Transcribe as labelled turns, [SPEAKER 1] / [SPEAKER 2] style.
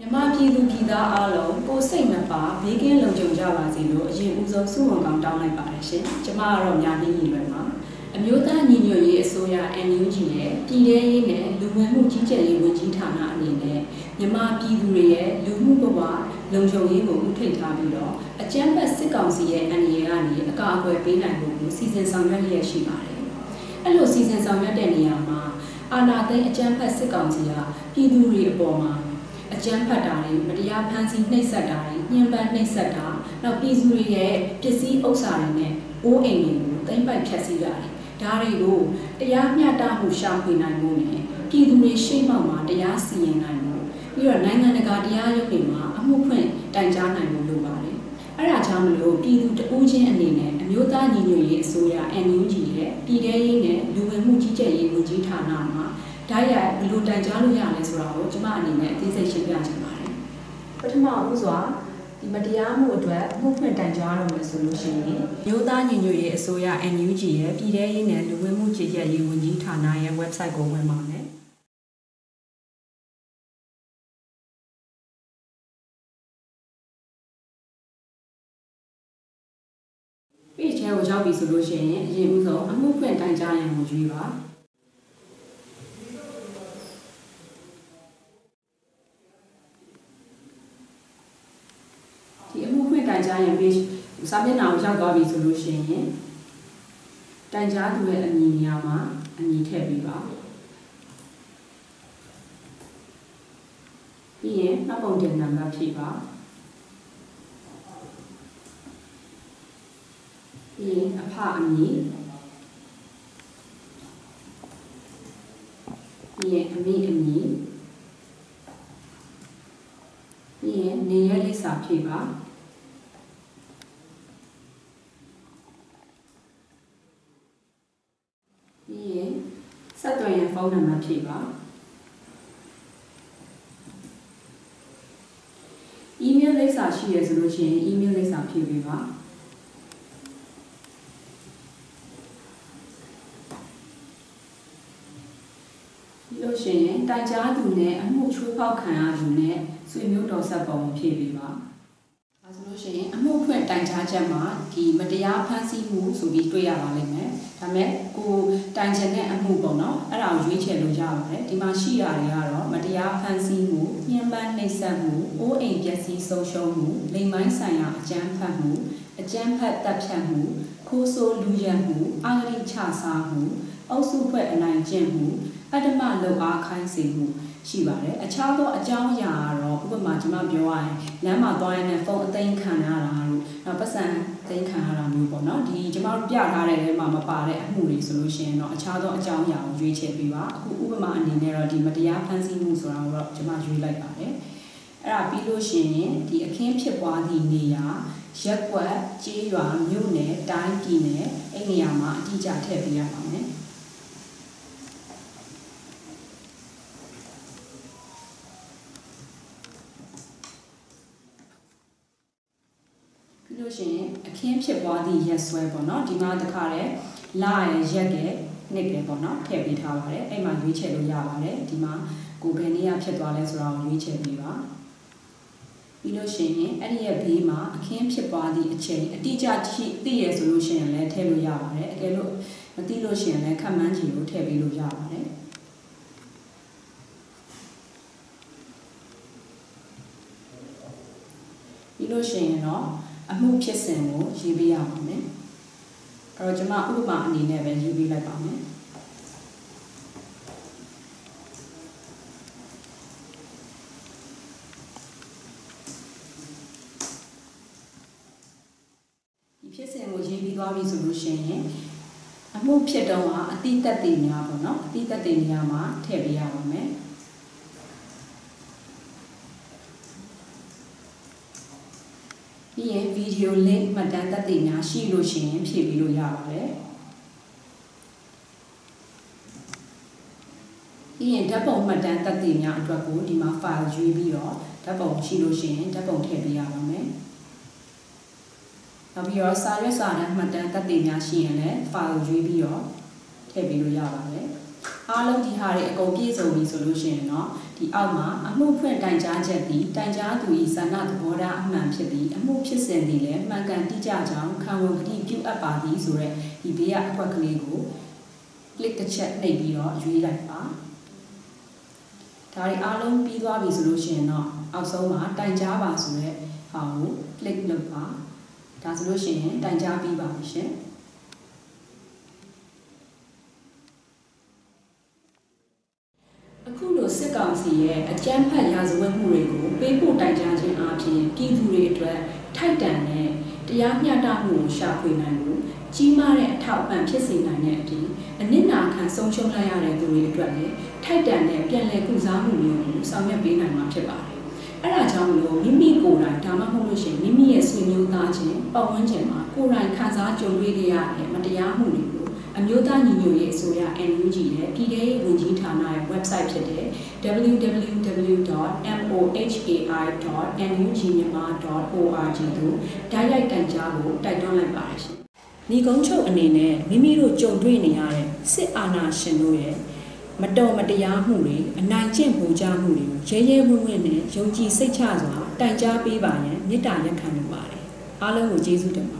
[SPEAKER 1] မြန်မာပြည်သူပြည်သားအားလုံးကိုယ်စိတ်နှပါဘေးကင်းလုံခြုံကြပါစေလို့အရင်ဦးဆုံးဆုမွန်ကောင်းတောင်းလိုက်ပါတယ်ရှင်။ကျမကတော့များနေညီလွယ်မှာအမျိုးသားညီညွတ်ရေးအစိုးရ NUG ရဲ့ပြည်ထရေးနဲ့လူဝင်မှုကြီးကြပ်ရေးဝန်ကြီးဌာနအနေနဲ့မြန်မာပြည်သူတွေရဲ့လူမှုဘဝလုံခြုံရေးကိုဥထိပ်ထားပြီးတော့အကြမ်းဖက်စစ်ကောင်စီရဲ့အန္တရာယ်ကနေအကာအကွယ်ပေးနိုင်ဖို့ကိုစီစဉ်ဆောင်ရွက်လျက်ရှိပါတယ်။အဲ့လိုစီစဉ်ဆောင်ရွက်တဲ့နေရာမှာအာဏာသိမ်းအကြမ်းဖက်စစ်ကောင်စီကပြည်သူတွေအပေါ်မှာ အကြမ်းဖက်တာတွေမတရားဖမ်းဆီးနှိပ်စက်တာတွေညှဉ်းပန်းနှိပ်စက်တာနောက်ပြည်သူတွေရဲ့ပစ္စည်းဥစ္စာတွေနဲ့အိုးအိမ်တွေကိုသိမ်းပိုက်ဖျက်ဆီးရတယ်။ဒါတွေကိုတရားမျှတမှုရှာဖွေနိုင်မှုနဲ့ပြည်သူတွေရှေ့မှောက်မှာတရားစီရင်နိုင်မှုပြီးတော့နိုင်ငံတကာတရားရုံးတွေမှာအမှုဖွင့်တိုင်ကြားနိုင်မှုလိုပါတယ်။အဲဒါကြောင့်မလို့ပြည်သူတဦးချင်းအနေနဲ့အမျိုးသားညီညွတ်ရေးအစိုးရ NUG ရဲ့ပြည်ထရေးနဲ့လူဝင်မှုကြီးကြပ်ရေးဝန်ကြီးဌာနမှာ ဓာတ်ရိုက်ဘယ်လိုတိုင်ကြားလို့ရလဲဆိုတာကိုကျွန်မအနေနဲ့အသေးစိတ်ရှင်းပြချင်ပါတယ်။ပထမဦးစွာဒီမတရားမှုအတွက်မှုဖွင့်တိုင်ကြားရမယ်ဆိုလို့ရှိရင်မျိုးသားညီညွတ်ရေးအစိုးရ NUG ရဲ့ပြည်ထရေးနဲ့လူဝင်မှုကြီးကြပ်ရေးဝန်ကြီးဌာနရဲ့ website ကိုဝင်ပါမယ်။ဒီချဲကိုရောက်ပြီဆိုလို့ရှိရင်အရင်ဦးဆုံးအမှုဖွင့်တိုင်ကြားရန်ကိုရွေးပါ။ဒီအမှုဖွင့်တိုင်ကြား ရင် page စာမျက်နှာကိုရောက်သွားပြီဆိုလို့ရှိရင်တိုင်ကြားသူရဲ့အမည်နေရာမှာအမည်ထည့်ပေးပါပြီးရင်မှတ်ပုံတင်နံပါတ်ဖြည့်ပါပြီးရင်အဖအမည်ပြီးရင်အမိအမည်ပြီးရင်နေရလိပ်စာဖြည့်ပါပြီးရင် ဆက်သွယ်ရန်ဖုန်းနံပါတ်ဖြည့်ပါ email လိပ်စာရှိရဆိုလို့ရှိရင် email လိပ်စာဖြည့်ပေးပါပြီးလို့ရှိရင်တိုင်ကြားသူနဲ့အမှုချိုးဖောက်ခံရသူနဲ့ဆွေမျိုးတော်ဆက်ပုံကိုဖြည့်ပေးပါ။ဒါဆိုလို့ ရှိရင်အမှုဖွင့်တိုင်ကြားချက်မှာဒီမတရားဖမ်းဆီးမှုဆိုပြီးတွေ့ရပါလိမ့်မယ်။ဒါပေမဲ့ကိုတိုင်ချင်တဲ့အမှုပေါ့နော်။အဲ့ဒါကိုရွေးချယ်လို့ရပါတယ်။ဒီမှာရှိတာတွေကတော့မတရားဖမ်းဆီးမှု၊ညှဉ်းပန်းနှိပ်စက်မှု၊အိုးအိမ်ပျက်စီးဆုံးရှုံးမှု၊လိမ်မိုင်းဆိုင်ရာအကြမ်းဖက်မှုအကြမ်းဖက်တပ်ဖြတ်မှုခိုးဆိုးလူရက်မှုအာဂရိချစားမှုအုပ်စုဖွဲ့အနိုင်ကျင့်မှုအတ္တမလုံအားခိုင်းစေမှု ရှိပါတယ်အခြားသောအကြောင်းအရာကတော့ဥပမာကျွန်မပြောရရင်လမ်းမှာသွားရင်လည်းဖုန်းအသိမ်းခံရတာတို့နောက်ပတ်စံသိမ်းခံရတာမျိုးပေါ့နော်ဒီကျွန်မတို့ပြထားတဲ့ထဲမှာမပါတဲ့အမှုတွေဆိုလို့ရှိရင်တော့အခြားသောအကြောင်းအရာကိုရွေးချယ်ပေးပါအခုဥပမာအနေနဲ့တော့ဒီမတရားဖန်ဆီးမှုဆိုတာကိုတော့ကျွန်မရွေးလိုက်ပါတယ်အဲ့ဒါပြီးလို့ရှိရင်ဒီအခင်းဖြစ်ပွားသည့်နေရာရက်ကွက်ကြေးရွာမြို့နယ်တိုင်းပြည်နယ်အဲ့နေရာမှာအတိအကျထည့်ပေးရပါမယ် လို့ရှိရင်အခင်းဖြစ်ပွားသည့်ရက်စွဲပေါ့နော်ဒီမှာတခါတည်းလာရရက်ကဲနှစ်ကဲပေါ့နော်ထည့်ပေးထားပါတယ်အဲ့မှာရွေးချယ်လို့ရပါတယ်ဒီမှာကိုဘယ်နေရာဖြစ်သွားလဲဆိုတာကိုရွေးချယ်ပေးပါပြီးလို့ရှိရင်အဲ့ဒီရဲ့ဘေးမှာအခင်းဖြစ်ပွားသည့်အချိန်အတိအကျရှိသိရဆိုလို့ရှိရင်လည်းထည့်လို့ရပါတယ်အကယ်လို့မသိလို့ရှိရင်လည်းခက်မှန်းချီကိုထည့်ပေးလို့ရပါတယ်ပြီးလို့ရှိရင်တော့ အမှုဖြစ်စဉ်ကိုရေးပေးရပါမယ်အဲ့တော့ကျွန်မဥပမာအနေနဲ့ပဲရေးပေးလိုက်ပါမယ်ဒီဖြစ်စဉ်ကိုရေးပြီးသွားပြီဆိုလို့ရှိရင်အမှုဖြစ်တော့ကအတိတက်တည်များပေါ့နော်အတိတက်တည်များမှာထည့်ပေးရပါမယ် ပြီးရင်ဗီဒီယို link မှတ်တမ်းသက်သေများရှိလို့ရှိရင်ဖြည့်ပြီးလို့ရပါတယ်ပြီးရင်ဓာတ်ပုံမှတ်တမ်းသက်သေများအတွက်ကိုဒီမှာ file ရွေးပြီးတော့ဓာတ်ပုံရှိလို့ရှိရင်ဓာတ်ပုံထည့်ပေးရပါမယ်နောက်ပြီးတော့စာရွက်စာတမ်းမှတ်တမ်းသက်သေများရှိရင်လည်း file ရွေးပြီးတော့ထည့်ပေးလို့ရပါတယ် အားလုံးဒီဟာတွေအကုန်ပြည့်စုံပြီဆိုလို့ရှိရင်တော့ဒီအောက်မှာအမှုဖွင့်တိုင်ကြားချက်သည်တိုင်ကြားသူ၏ဆန္ဒသဘောထားအမှန်ဖြစ်သည်အမှုဖြစ်စဉ်သည်လည်းမှန်ကန်တိကျကြောင်းခံဝန်ကတိပြုအပ်ပါသည်ဆိုတော့ဒီဘေးကအခွက်ကလေးကို click တစ်ချက်နှိပ်ပြီးတော့ရွေးလိုက်ပါဒါတွေအားလုံးပြီးသွားပြီဆိုလို့ရှိရင်တော့အောက်ဆုံးမှာတိုင်ကြားပါဆိုတဲ့ဟာကို click လုပ်ပါဒါဆိုလို့ရှိရင်တိုင်ကြားပြီးပါပြီရှင်။ စစ်ကောင်စီရဲ့အကြမ်းဖက်ရာဇဝတ်မှုတွေကိုပေးပို့တိုင်ကြားခြင်းအပြင်ပြည်သူတွေအတွက်ထိုက်တန်တဲ့တရားမျှတမှုကိုရှာဖွေနိုင်ဖို့ကြီးမားတဲ့အထောက်အပံ့ဖြစ်စေနိုင်တဲ့အပြင်အနစ်နာခံဆုံးရှုံးလိုက်ရတဲ့သူတွေအတွက်လည်းထိုက်တန်တဲ့ပြန်လည်ကုစားမှုမျိုးကိုဆောင်ရွက်ပေးနိုင်မှာဖြစ်ပါတယ်။အဲဒါကြောင့်မလို့မိမိကိုယ်တိုင်ဒါမှမဟုတ်လို့ရှိရင်မိမိရဲ့ဆွေမျိုးသားချင်းပတ်ဝန်းကျင်မှာကိုယ်တိုင်ခံစားကြုံတွေ့ရတဲ့မတရားမှုတွေကို အမျိုးသားညီညွတ်ရေးအစိုးရ NUG ရဲ့ပြည်ထောင်ဝန်ကြီးဌာနရဲ့ website ဖြစ်တဲ့ www.mohai.nugmyanmar.org သို့တိုက်ရိုက်တိုင်ကြားဖို့တိုက်တွန်းလိုက်ပါတယ်ရှင်။ညီကုန်းချုပ်အနေနဲ့မိမိတို့ကြုံတွေ့နေရတဲ့စစ်အာဏာရှင်တို့ရဲ့မတော်မတရားမှုတွေအနိုင်ကျင့်မှုကြမှုတွေကိုရဲရဲဝံ့ဝံ့နဲ့ယုံကြည်စိတ်ချစွာတိုင်ကြားပေးပါရန်မေတ္တာရက်ခံလိုပါတယ်။အားလုံးကိုကျေးဇူးတင်ပါတယ်